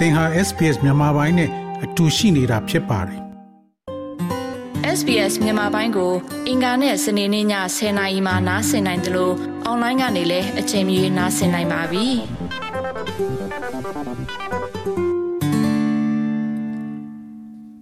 သင်ဟာ SPS မြန်မာပိုင်းနဲ့အတူရှိနေတာဖြစ်ပါတယ် SBS မြန်မာပိုင်းကို အင်ကာနဲ့စနေနေ့ည10:00နာရီမှနားဆင်နိုင်တယ်လို့အွန်လိုင်းကနေလည်းအချိန်မီနားဆင်နိုင်ပါပြီ။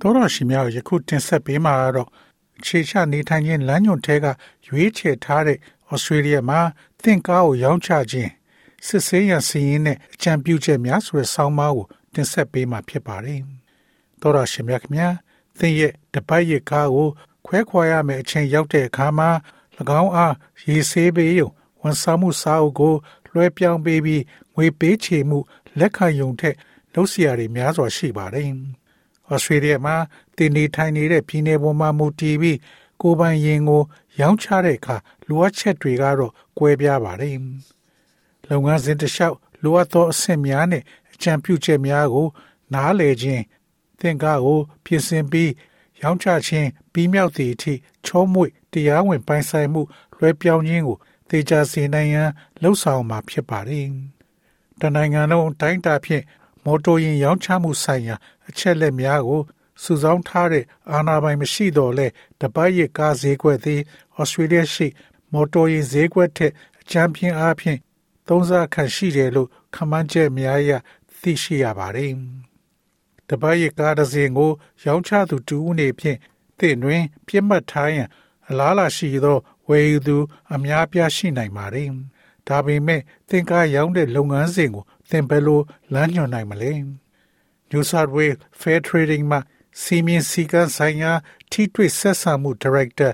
သောရရှိများယခုတင်ဆက်ပေးမှာတော့ခြေချနေထိုင်ခြင်းလမ်းညွန်ထဲကရွေးချယ်ထားတဲ့ဩစတြေးလျမှာသင်ကားကိုရောင်းချခြင်းစစ်ဆေးရစီရင်နဲ့အကြံပြုချက်များဆိုတဲ့ဆောင်းပါးကို တင်ဆက်ပေးမှာဖြစ်ပါတယ်။သောရရှိမြခင်များသင်ရဲ့တပတ်ရကားကိုခွဲခွာရမယ့်အချိန်ရောက်တဲ့အခါမှာ၎င်းအားရေဆေးပေးရုံဝန်ဆောင်မှုစာအုပ်ကိုလွှဲပြောင်းပေးပြီးငွေပေးချေမှုလက်ခံယုံထက်လုပ်စီရတွေများစွာရှိပါတယ်။ဩစတြေးလျမှာတင်နေထိုင်နေတဲ့ပြည်내ပေါ်မှာမူတည်ပြီးကိုပိုင်ရင်ကို ရောင်းချတဲ့အခါလိုအပ်ချက်တွေကတော့ကွဲပြားပါတယ်။လုပ်ငန်းစဉ်တစ်လျှောက်လိုအပ်သောအဆင့်များနဲ့အ ကြံပြုချက်များကို နားလည်ခြင်းသင်ကားကို ပြင်ဆင်ပြီးရောင်းချခြင်းပြီးမြောက်သည့်အထိချောမွေ့တရားဝင်ပိုင်ဆိုင်မှုလွှဲပြောင်းခြင်းကိုသေချာစေနိုင်ရန်လှုံ့ဆော်မှာဖြစ်ပါတယ်။တနိုင်ငံလုံးတိုင်းတာဖြင့်မော်တော်ယာဉ်ရောင်းချမှုဆိုင်ရာ အချက်လက်များကိုစုဆောင်းထားတဲ့အာဏာပိုင်မရှိတော့လဲတပတ်ရကားဈေးကွက်သည်ဩစတြေးလျရှိမော်တော်ယာဉ်ဈေးကွက်ထက်အချမ်းပြင်းအားဖြင့်သုံးစားခန့်ရှိတယ်လို့ခန့်မှန်းချက်များအရ သိရှိရပါတယ်။တပတ်ရကားတစ်စင်းကို ရောင်းချသူတူဦးနေဖြင့်တင့်တွင် ပြစ်မှတ်ထားရန်အလားလာရှိသောဝယ်ယူသူအများပြားရှိနိုင်ပါတယ်။ဒါပေမဲ့သင်ကားရောင်းတဲ့လုပ်ငန်းစဉ်ကိုသင်ဘယ်လိုလမ်းညွှန်နိုင်မလဲ။ New South Wales Fair Trading မှာစီမင်းစည်းကမ်းဆိုင်ရာထိတွေ့ဆက်ဆံမှုဒါရိုက်တာ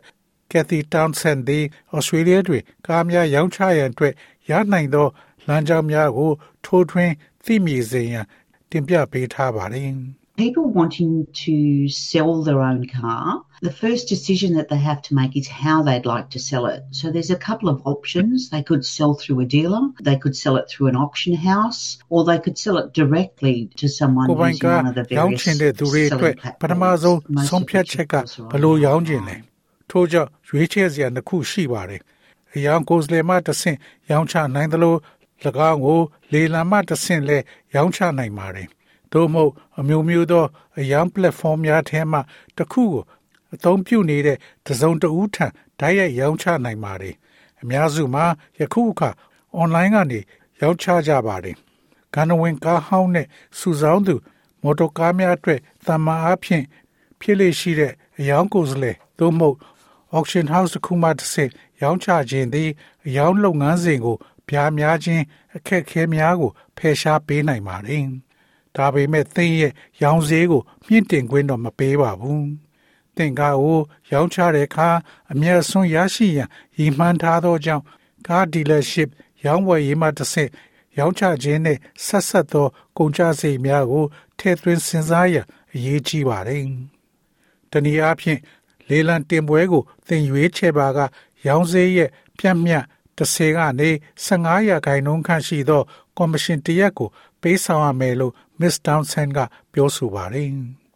Kathy Townsend သည် Australia တွင်ကားများရောင်းချရန်အတွက်ရနိုင်သောလမ်းကြောင်းများကိုထိုးထွင်း သိမြင်စေရန်တင်ပြပေးထားပါတယ်။ people wanting to sell their own car, the first decision that they have to make is how they'd like to sell it. So there's a couple of options. They could sell through a dealer, they could sell it through an auction house, or they could sell it directly to someone ကိုယ်ပိုင် using က one of the ရောင်း various ချင်တဲ့သူတွေအတွက် selling ပထမ platforms. ဆုံး Most ဆုံး of ဖြတ် the ချက်က cheapest are ဘယ်လို online. ရောင်းချင်လဲထို့ကြောင့်ရွေးချယ်စရာတစ်ခုရှိပါတယ်အယောင်ကိုယ်စလေမှတစ်ဆင့်ရောင်းချနိုင်သလို၎ င်းကို လေလံမှတစ်ဆင့်လဲရောင်းချနိုင်ပါတယ်သို့မဟုတ်အမျိုးမျိုးသောအယောင် platform များထဲမှတစ်ခုကိုအသုံးပြုနေတဲ့တစ်စုံတစ်ဦးထံဓာတ်ရိုက်ရောင်းချနိုင်ပါတယ်အများစုမှာယခုအခါ online ကနေရောင်းချကြပါတယ်ကဏ္ဍဝင်ကားဟောင်းနဲ့စုဆောင်းသူ မော်တော်ကားများအတွက်တမန်အားဖြင့်ဖြစ်လေရှိတဲ့အယောင်ကိုယ်စားလှယ်သို့မဟုတ် auction house တစ်ခုမှတစ်ဆင့်ရောင်းချခြင်းသည်အယောင်လုပ်ငန်းစဉ်ကို ပြားများခြင်းအခက်အခဲများကိုဖယ်ရှားပေးနိုင်ပါတယ်။ဒါပေမဲ့သင်ရဲ့ရောင်းဈေးကိုမြင့်တင်ခွင့်တော့မပေးပါဘူး။သင်ကားကိုရောင်းချတဲ့အခါအမျက်ဆုံးရရှိရန်ရည်မှန်းထားသောကြောင့်ကား dealership ရောင်းဝယ်ရေးမှတစ်ဆင့်ရောင်းချခြင်းနဲ့ဆက်ဆက်သောကုန်ကျစရိတ်များကိုထည့်သွင်းစဉ်းစားရန်အရေးကြီးပါတယ်။တနည်းအားဖြင့်လေလံတင်ပွဲကိုသင်ရွေးချယ်ပါက ရောင်းစည်းရဲ့ပြတ်မြတ် 30ကနေ15ရာခိုင်နှုန်းခန့်ရှိသောကော်မရှင်တရက်ကို ပေးဆောင်ရမယ်လို့ Miss Townsend ကပြောဆိုပါတယ်။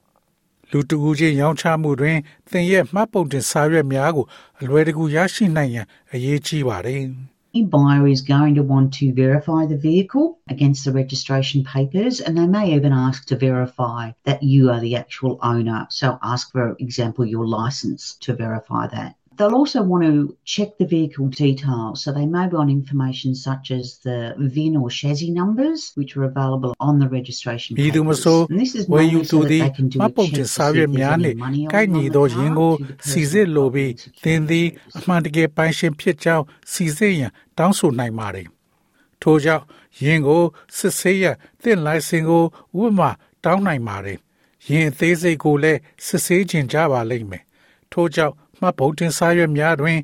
လူတူဦးချင်းရောင်းချမှုတွင်သင်ရဲ့မှတ်ပုံတင်စာရွက်များကိုအလွယ်တကူရရှိနိုင်ရန်အရေးကြီးပါတယ်။ Any buyer is going to want to verify the vehicle against the registration papers, and they may even ask to verify that you are the actual owner. So, ask, for example, your license to verify that. They'll also want to check the vehicle details. So, they may want information such as the VIN or chassis numbers, which are available on the registration မည်သူမ papers. ဆို And this is ဝယ်ယူ mainly သူ so that သည် they can do မှ a တ်ပုံ check တင် to စာ see ရွက် if there's များနှင့် any money ကိုက်ညီ owing on သော the ယင်း car ကို to the စီစစ် person လိုပြီး involved. သင်သည်အမှန်တကယ်ပိုင်ရှင်ဖြစ်ကြောင်းစီစစ်ရန်တောင်းဆိုနိုင်ပါတယ်။ထို့ကြောင့်ယင်းကိုစစ်ဆေးရန်သင်လိုင်စင်ကိုဥပမာတောင်းနိုင်ပါတယ်။ယင်းအသေးစိတ်ကိုလည်းစစ်ဆေးခြင်းကြပါလိမ့်မယ်။ထို့ကြောင့် မှတ်ပုံတင်စာရွက်များတွင်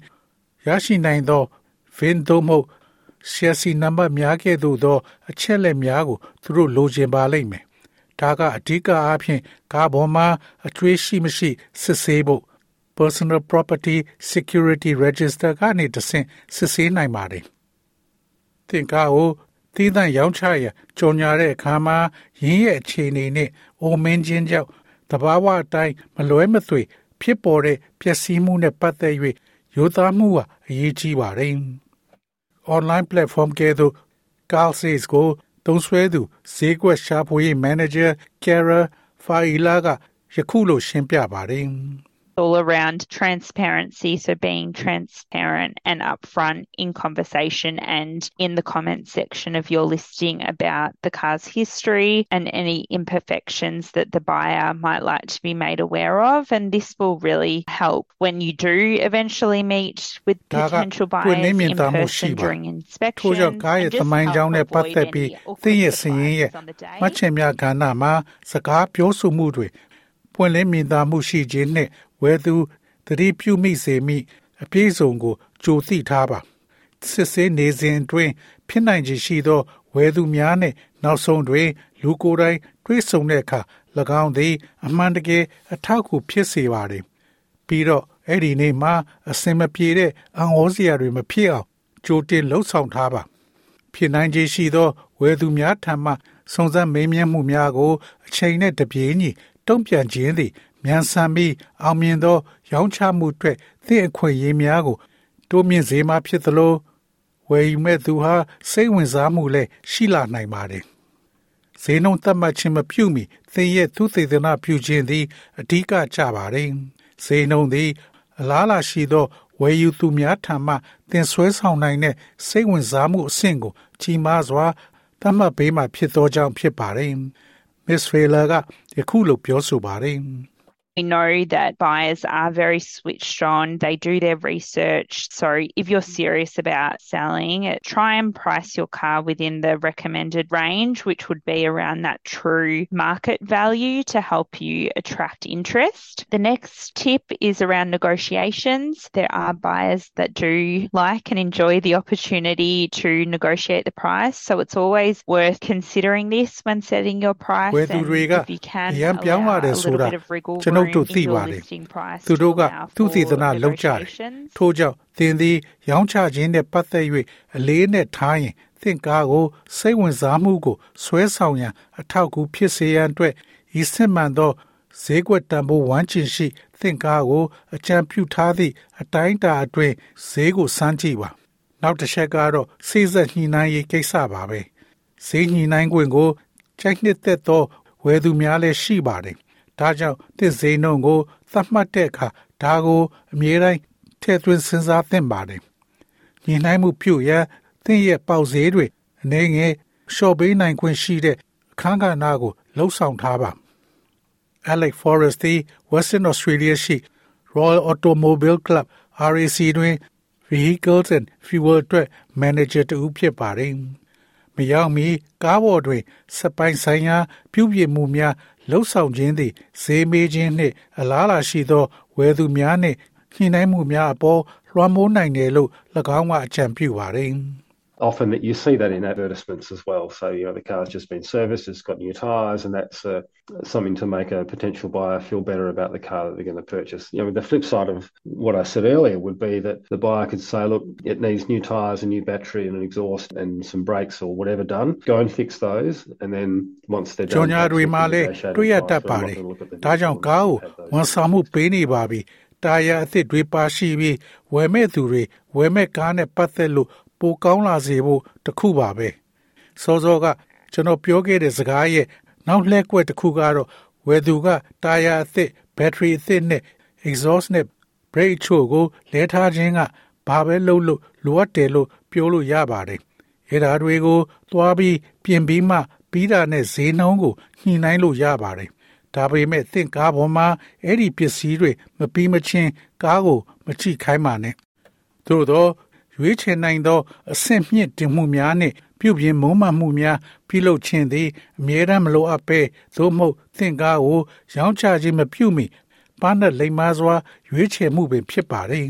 ရရှိနိုင်သော VIN သို့မဟုတ် chassis number များကဲ့သို့သော အချက်လက်များကိုသူတို့လိုချင်ပါလိမ့်မယ်။ဒါကအဓိကအားဖြင့်ကားပေါ်မှာအကျွေးရှိမရှိစစ်ဆေးဖို့ personal property security register ကနေတဆင့်စစ်ဆေးနိုင်ပါတယ်။သင်ကားကိုသီးသန့်ရောင်းချရန်ကြုံညာတဲ့အခါမှာရင်းရဲ့အခြေအနေနဲ့အိုမင်းချင်းကြောင့်တဘာဝအတိုင်းမလွဲမသွေ ဖြစ်ပေါ်တဲ့ပျက်စီးမှုနဲ့ပတ်သက်၍ရိုးသားမှုဟာအရေးကြီးပါတယ်။ online platform ကဲ့သို့ Carl Says ကိုသုံးစွဲသူဈေးကွက်ရှာဖွေရေးမန်နေဂျာ Kara Faila ကယခုလိုရှင်းပြပါတယ်။ all around transparency. So being transparent and upfront in conversation and in the comment section of your listing about the car's history and any imperfections that the buyer might like to be made aware of. And this will really help when you do eventually meet with potential buyers in person during inspection. ထို့ကြောင့်ကားရဲ့သမိုင်းကြောင်းနဲ့ပတ်သက်ပြီးသင်ရဲ့စည်ရင်ရဲ့မှတ်ချက်များကဏ္ဍမှာစကားပြောဆိုမှုတွေပွင့်လင်းမြင်သာမှုရှိခြင်းနှင့် ဝယ်သူသတိပြုမိစေမိအပြည့်စုံကိုကြိုသိထားပါစစ်ဆေးနေစဉ်တွင်ဖြစ်နိုင်ခြေရှိသောဝယ်သူများနှင့်နောက်ဆုံးတွင် လူကိုယ်တိုင်တွေ့ဆုံတဲ့အခါ၎င်းသည် အမှန်တကယ်အထောက်အကူဖြစ်စေပါသည်ပြီးတော့အဲ့ဒီနေ့မှာအစင်မပြေတဲ့အံ့ဩစရာတွေမဖြစ်အောင်ကြိုတင်လှုပ်ဆောင်ထားပါ ဖြစ်နိုင်ခြေရှိသောဝယ်သူများထံမှစုံစမ်းမေးမြန်းမှုများကိုအချိန်နဲ့တပြေးညီတုံ့ပြန်ခြင်းသည် မြန်ဆန်ပြီးအောင်မြင်သော ရောင်းချမှုအတွက်သင့်အခွင့်အရေးများကို တိုးမြင့်စေမှာဖြစ်သလိုဝယ်ယူမဲ့သူဟာစိတ်ဝင်စားမှုလည်းရှိလာနိုင်ပါတယ်။ဈေးနှုန်းသတ်မှတ်ခြင်းမပြုမီသင်ရဲ့သူသေသနာပြုခြင်းသည်အဓိကကျပါတယ်။ဈေးနှုန်းသည် အလားလာရှိသောဝယ်ယူသူများထံမှသင်ဆွဲဆောင်နိုင်တဲ့စိတ်ဝင်စားမှုအဆင့်ကို ကြီးမားစွာသတ်မှတ်ပေးမှဖြစ်သောကြောင့်ဖြစ်ပါတယ်။ Miss Failer ကယခုလိုပြောဆိုပါတယ်။ We know that buyers are very switched on. They do their research. So if you're serious about selling, try and price your car within the recommended range, which would be around that true market value to help you attract interest. The next tip is around negotiations. There are buyers that do like and enjoy the opportunity to negotiate the price. So it's always worth considering this when setting your price. And if you can allow a little bit of wriggle ုပ်တို့သိပါတယ်သူတို့ကသူသေသနာလောက်ကြတယ်ထို့ကြောင့်သင်သည် ရောင်းချခြင်းနဲ့ပတ်သက်၍အလေးနဲ့ထားရင်သင်ကားကိုစိတ်ဝင်စားမှုကိုဆွဲဆောင်ရန်အထောက်အကူဖြစ်စေရန်အတွက်ဤစစ်မှန်သောဈေးကွက်တန်ဖိုးဝမ်းကျင်ရှိသင်ကားကိုအကြံပြုထားသည့်အတိုင်းအတာအတွင်းဈေးကိုစမ်းကြည့်ပါနောက်တစ်ချက်ကတော့စေ့စပ်ညှိနှိုင်းရေးကိစ္စပါပဲဈေးညှိနှိုင်းခွင့်ကိုကြိုက်နှစ်သက်သောဝယ်သူများလည်းရှိပါတယ် ဒါကြောင့်တစ်စိနှုံကိုသတ်မှတ်တဲ့အခါဒါကိုအမြဲတမ်းထည့်သွင်းစဉ်းစားသင့်ပါတယ်။ညီနိုင်မှုပြုရန်သင်ရဲ့ပေါက်ဈေးတွေအနေငယ်လျှော့ပေးနိုင်ခွင့်ရှိတဲ့အခန်းကဏ္ဍကိုလှုပ်ဆောင်ထားပါ။ Alex Forrest သည် Western Australia ရှိ Royal Automobile Club RAC တွင် Vehicles and Fuel အတွက် Manager တူဖြစ်ပါတယ်။ မရောက်မီကားပေါ်တွင်စပိုင်ဆိုင်ရာပြုပြင်မှုများလှုပ်ဆောင်ခြင်းသည်ဈေးမေးခြင်းနှင့် အလားအလာရှိသောဝယ်သူများနှင့်ညှိနှိုင်းမှုများအပေါ်လွှမ်းမိုးနိုင်တယ်လို့၎င်းကအကြံပြုပါတယ်။ often that you see that in advertisements as well. So, you know, the car's just been serviced, it's got new tyres, and that's uh, something to make a potential buyer feel better about the car that they're going to purchase. You know, the flip side of what I said earlier would be that the buyer could say, look, it needs new tyres, a new battery, and an exhaust, and some brakes or whatever done. Go and fix those, and then once they're done, တွေမှာလည်းတွေ့ရတတ်ပါတယ်။ဒါကြောင့်ကားကိုဝန်ဆောင်မှုပေးနေပါပြီ။တာယာအသစ်တွေပါရှိပြီးဝယ်မဲ့သူတွေဝယ်မဲ့ကားနဲ့ပတ်သက်လို့ ပိုကောင်းလာစေဖို့တခုပါပဲစောစောကကျွန်တော်ပြောခဲ့တဲ့စကားရဲ့နောက်လှည့်ကွက်တစ်ခုကတော့ဝယ်သူကတာယာအသစ်ဘက်ထရီအသစ်နဲ့ exhaust နဲ့ brake ချို့ကိုလဲထားခြင်းကဘာပဲလုပ်လို့လိုအပ်တယ်လို့ပြောလို့ရပါတယ်အဲ့ဒါတွေကိုသွားပြီးပြင်ပြီးမှပြီးတာနဲ့ဈေးနှုန်းကိုညှိနှိုင်းလို့ရပါတယ်ဒါပေမဲ့သင်ကားပေါ်မှာအဲ့ဒီပစ္စည်းတွေမပြီးမချင်းကားကိုမချိခိုင်းပါနဲ့သို့တော့ ရွေးချယ်နိုင်သောအဆင့်မြင့်တင်မှုများနှင့်ပြုပြင်မုံမှမှုများပြုလုပ်ခြင်းသည်အမြဲတမ်းမလိုအပ်ပဲသို့မဟုတ်သင်ကားကိုရောင်းချခြင်းမပြုမီပါနလိမ္မာစွာရွေးချယ်မှုပင်ဖြစ်ပါသည်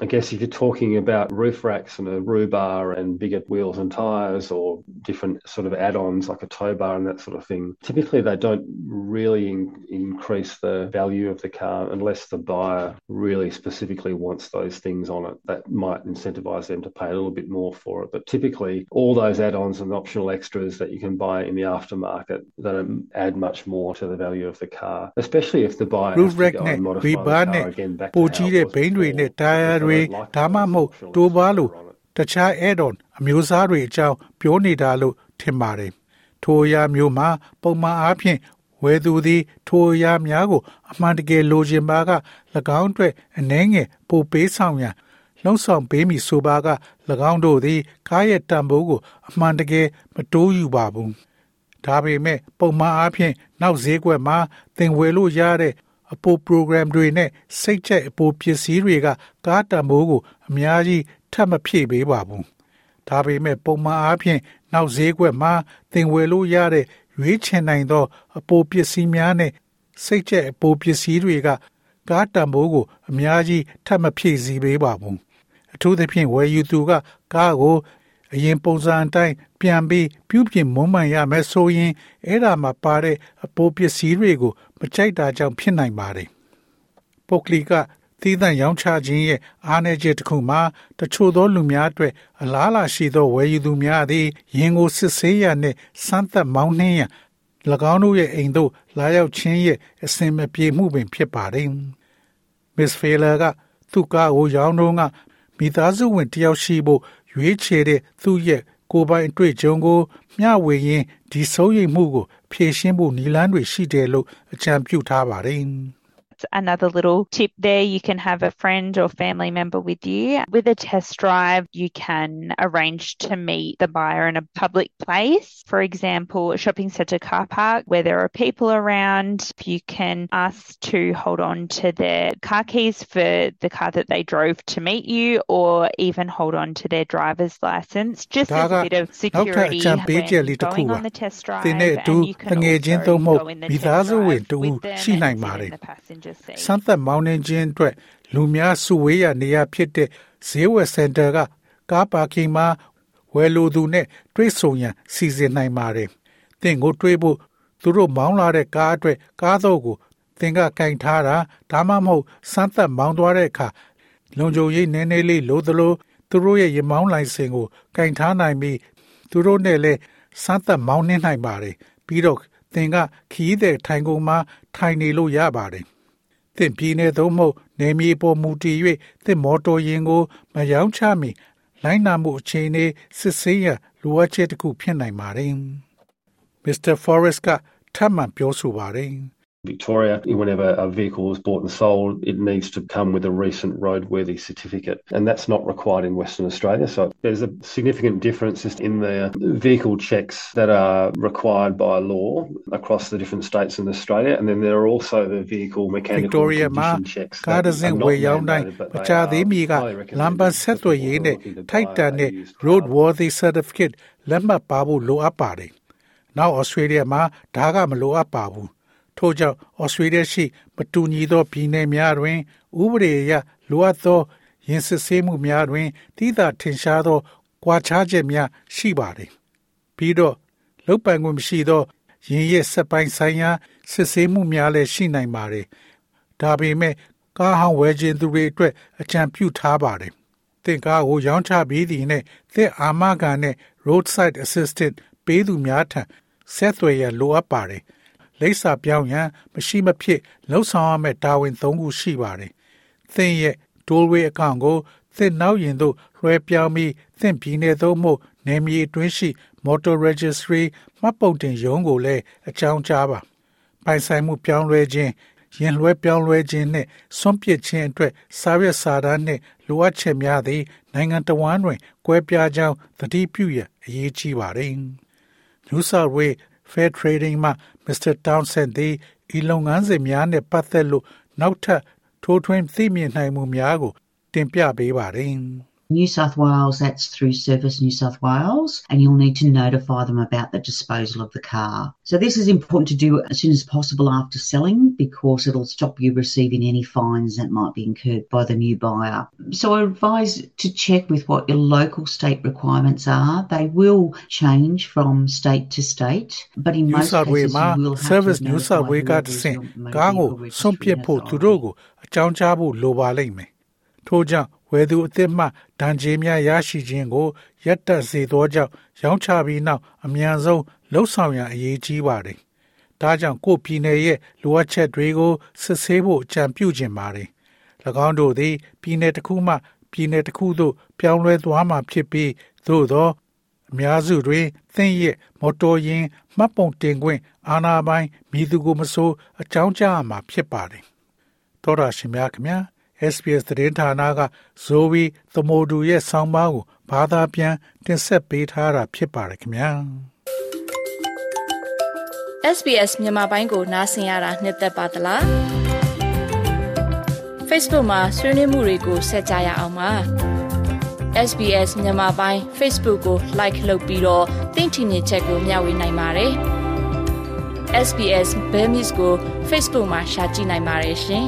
I guess if you're talking about roof racks and a roo bar and bigger wheels and tyres or different sort of add-ons like a tow bar and that sort of thing, typically they don't really in- increase the value of the car unless the buyer really specifically wants those things on it. That might incentivise them to pay a little bit more for it. But typically all those add-ons and optional extras that you can buy in the aftermarket don't add much more to the value of the car, especially if the buyer roof rack နဲ့ rebar နဲ့ပိုကြီးတဲ့ဘိန်းတွေနဲ့ tire တွေ ေဒါမှမဟုတ်တိုးပါလို့တခြား add-on အမျိုးအစားတွေအကြောင်းပြောနေတာလို့ထင်ပါတယ်။ထိုအရာမျိုးမှာပုံမှန်အားဖြင့်ဝယ်သူသည် ထိုအရာများကို အမှန်တကယ်လိုချင်ပါက၎င်းအတွက်အနှဲငယ်ပိုပေးဆောင်ရန်လှုံ့ဆော်ပေးမည်ဆိုပါက၎င်းတို့သည် ကားရဲ့တန်ဖိုးကို အမှန်တကယ်မတိုးယူပါဘူး။ဒါပေမဲ့ပုံမှန်အားဖြင့်နောက်ဈေးကွက်မှာသင်ဝယ်လို့ရတဲ့ အပို program တွေနဲ့စိတ်ချက်အပိုပစ္စည်းတွေက ကားတန်ဖိုးကိုအများကြီးထပ်မဖြည့်ပေးပါဘူး။ဒါပေမဲ့ပုံမှန်အားဖြင့်နောက်ဈေးကွက်မှာသင်ဝယ်လို့ရတဲ့ရွေးချယ်နိုင်သော အပိုပစ္စည်းများနဲ့စိတ်ချက်အပိုပစ္စည်းတွေကကားတန်ဖိုးကိုအများကြီးထပ်မဖြည့်ဆည်းပေးပါဘူး။အထူးသဖြင့်ဝယ်ယူသူကကားကို အရင်ပုံစံအတိုင်းပြန်ပြီးပြုပြင်မွမ်းမံရမယ်ဆိုရင်အဲ့ဒါမှာပါတဲ့အပိုပစ္စည်းတွေကိုမကြိုက်တာကြောင့်ဖြစ်နိုင်ပါတယ်။ပုတ်ကလီကသီးသန့်ရောင်းချခြင်းရဲ့အားနည်းချက်တစ်ခုမှာတချို့သောလူများအတွက်အလားအလာရှိသောဝယ်ယူသူများသည်ရင်ကိုစစ်ဆေးရနှင့်စမ်းသပ်မောင်းနှင်းရန်၎င်းတို့ရဲ့အိမ်သို့လာရောက်ခြင်းရဲ့အစင်မပြေမှုပင်ဖြစ်ပါတယ်။ Miss Failer ကသူ့ကားကိုရောင်းတော့ကမိသားစုဝင်တယောက်ရှိဖို့ ရွေးချယ်တဲ့သူ့ရဲ့ကိုယ်ပိုင်အတွေ့အကြုံကို မျှဝေရင်းဒီစိုးရိမ်မှုကို ဖြေရှင်းဖို့နည်းလမ်းတွေရှိတယ်လို့အကြံပြုထားပါတယ်။ another little tip there. You can have a friend or family member with you. With a test drive, you can arrange to meet the buyer in a public place. For example, a shopping centre car park where there are people around. You can ask to hold on to their car keys for the car that they drove to meet you or even hold on to their driver's license just as a bit of security when going on the test drive and you can also go in the test drive with them and in the passenger စမ်းသက်မောင်းနှင်းခြင်းအတွက်လူများစုဝေးရနေရဖြစ်တဲ့ဈေးဝယ်စင်တာကကားပါကင်မှာဝယ်လိုသူနဲ့တွေ့ဆုံရန်စီစဉ်နိုင်ပါတယ်။သင်ကိုတွေ့ဖို့သူတို့မောင်းလာတဲ့ကားအတွက်ကားတော့ကိုသင်ကကင်ထားတာဒါမှမဟုတ်စမ်းသက်မောင်းသွားတဲ့အခါလုံခြုံရေးနည်းနည်းလေးလိုသလိုသူတို့ရဲ့ရမောင်းလိုင်စင်ကိုကင်ထားနိုင်ပြီးသူတို့နဲ့လည်းစမ်းသက်မောင်းနှင်းနိုင်ပါတယ်ပြီးတော့သင်ကခီးတဲ့ထိုင်ကုန်မှာထိုင်နေလို့ရပါတယ် သင်ပြည်နယ်သို့မဟုတ်နယ်မြေပေါ်မူတည်၍သင်မော်တော်ယာဉ်ကိုမရောင်းချမီလိုင်းနာမှုအခြေအနေစစ်ဆေးရလိုအပ်ချက်တစ်ခုဖြစ်နိုင်ပါတယ်။ Mr. Forrest ကထပ်မံပြောဆိုပါတယ်။ Victoria, whenever a vehicle is bought and sold, it needs to come with a recent roadworthy certificate, and that's not required in Western Australia. So there's a significant difference in the vehicle checks that are required by law across the different states in Australia, and then there are also the vehicle mechanical Victoria condition checks ကားတစ်စင်းဝယ်ရောက်တိုင်းမချသေးမီကလမ်းပန်းဆက်သွယ်ရေးနဲ့ထိုက်တန်တဲ့ roadworthy certificate လက်မှတ်ပါဖို့လိုအပ်ပါတယ်။နောက် Australia မှာဒါကမလိုအပ်ပါဘူး။ ထို့ကြောင့်ဩစတြေးလျရှိ မတူညီသောပြည်နယ်များတွင် ဥပဒေအရလိုအပ်သောယင်စစ်ဆေးမှုများတွင်တိသာထင်ရှားသောကွာခြားချက်များရှိပါသည်ပြီးတော့လုတ်ပိုင်ခွင့်မရှိသောယင်ရဲ့စက်ပိုင်းဆိုင်ရာစစ်ဆေးမှုများလည်းရှိနိုင်ပါတယ်ဒါပေမဲ့ကားဟောင်းဝယ်ခြင်းသူတွေအတွက်အကြံပြုထားပါတယ်သင်ကားကိုရောင်းချပြီးသည်နဲ့သင်အာမခံနဲ့ roadside assistant ပေးသူများထံဆက်သွယ်ရလိုအပ်ပါတယ်။ လိပ်စာပြောင်းရန်မရှိမဖြစ်လှုပ်ဆောင်ရမယ့်တာဝန်၃ခုရှိပါတယ်။သင်ရဲ့ tollway အကောင့်ကိုသင်နောက်ရင်သို့လွှဲပြောင်းပြီးသင်ပြည်နယ်သို့မှနယ်မြေအတွင်းရှိ motor registry မှတ်ပုံတင်ရုံးကိုလည်းအကြောင်းကြားပါ။ပိုင်ဆိုင်မှုပြောင်းလဲခြင်းရင်လွှဲပြောင်းလဲခြင်းနှင့်ဆွန့်ပစ်ခြင်းအတွက်စာရွက်စာတမ်းနှင့်လိုအပ်ချက်များသည်နိုင်ငံတော်ဝန်တွင်ကွဲပြားကြောင်းသတိပြုရန်အရေးကြီးပါတယ်။ New South Wales Fair Trading မှ Mr. Townsend သည်ဤလုပ်ငန်းစဉ်များနှင့်ပတ်သက်လို့နောက်ထပ်ထိုးထွင်းသိမြင်နိုင်မှုများကို တင်ပြပေးပါတယ်။ New South Wales, that's through Service New South Wales, and you'll need to notify them about the disposal of the car. So, this is important to do as soon as possible after selling because it'll stop you receiving any fines that might be incurred by the new buyer. So, I advise to check with what your local state requirements are. They will change from state to state, but in New most South cases, Wales you will have Service to New South notify Wales က whoever တ is ဆင့် your ကားကို motor ဆွန့်ပစ် registering ဖို့သူ authority. တို့ကိုအကြောင်းကြားဖို့လိုပါလိမ့်မယ်။ထို့ကြောင့် ဝယ်သူအသစ်မှဒဏ်ကြေးများရရှိခြင်းကိုရပ်တန့်စေသောကြောင့်ရောင်းချပြီးနောက်အမြန်ဆုံးလှုပ်ဆောင်ရန်အရေးကြီးပါတယ်။ဒါကြောင့်ကိုယ့်ပြည်နယ်ရဲ့လိုအပ်ချက်တွေကိုစစ်ဆေးဖို့အကြံပြုခြင်းပါတယ်။၎င်းတို့သည်ပြည်နယ်တစ်ခုမှပြည်နယ်တစ်ခုသို့ပြောင်းလဲသွားမှာဖြစ်ပြီးသို့သောအများစုတွင်သင်ရဲ့မော်တော်ယာဉ်မှတ်ပုံတင်ခွင့်အာဏာပိုင်မိသူကိုမဆိုအကြောင်းကြားမှာဖြစ်ပါတယ်။သောတာရှင်များခင်ဗျာ SBS သတင်းဌာနကဇိုဝီသမုဒူရဲ့ဆောင်းပါးကိုဘာသာပြန်တင်ဆက်ပေးထားတာဖြစ်ပါတယ်ခင်ဗျာ SBS မြန်မာပိုင်းကိုနားဆင်ရတာနှစ်သက်ပါတလား Facebook မှာဆွေးနွေးမှုတွေကိုဆက်ကြရအောင်ပါ SBS မြန်မာပိုင်း Facebook ကို like လုပ်ပြီးတော့သင်ချင်တဲ့ချက်ကိုမျှဝေနိုင်ပါတယ် SBS Bemis ကို Facebook မှာ share ကြည့်နိုင်ပါတယ်ရှင်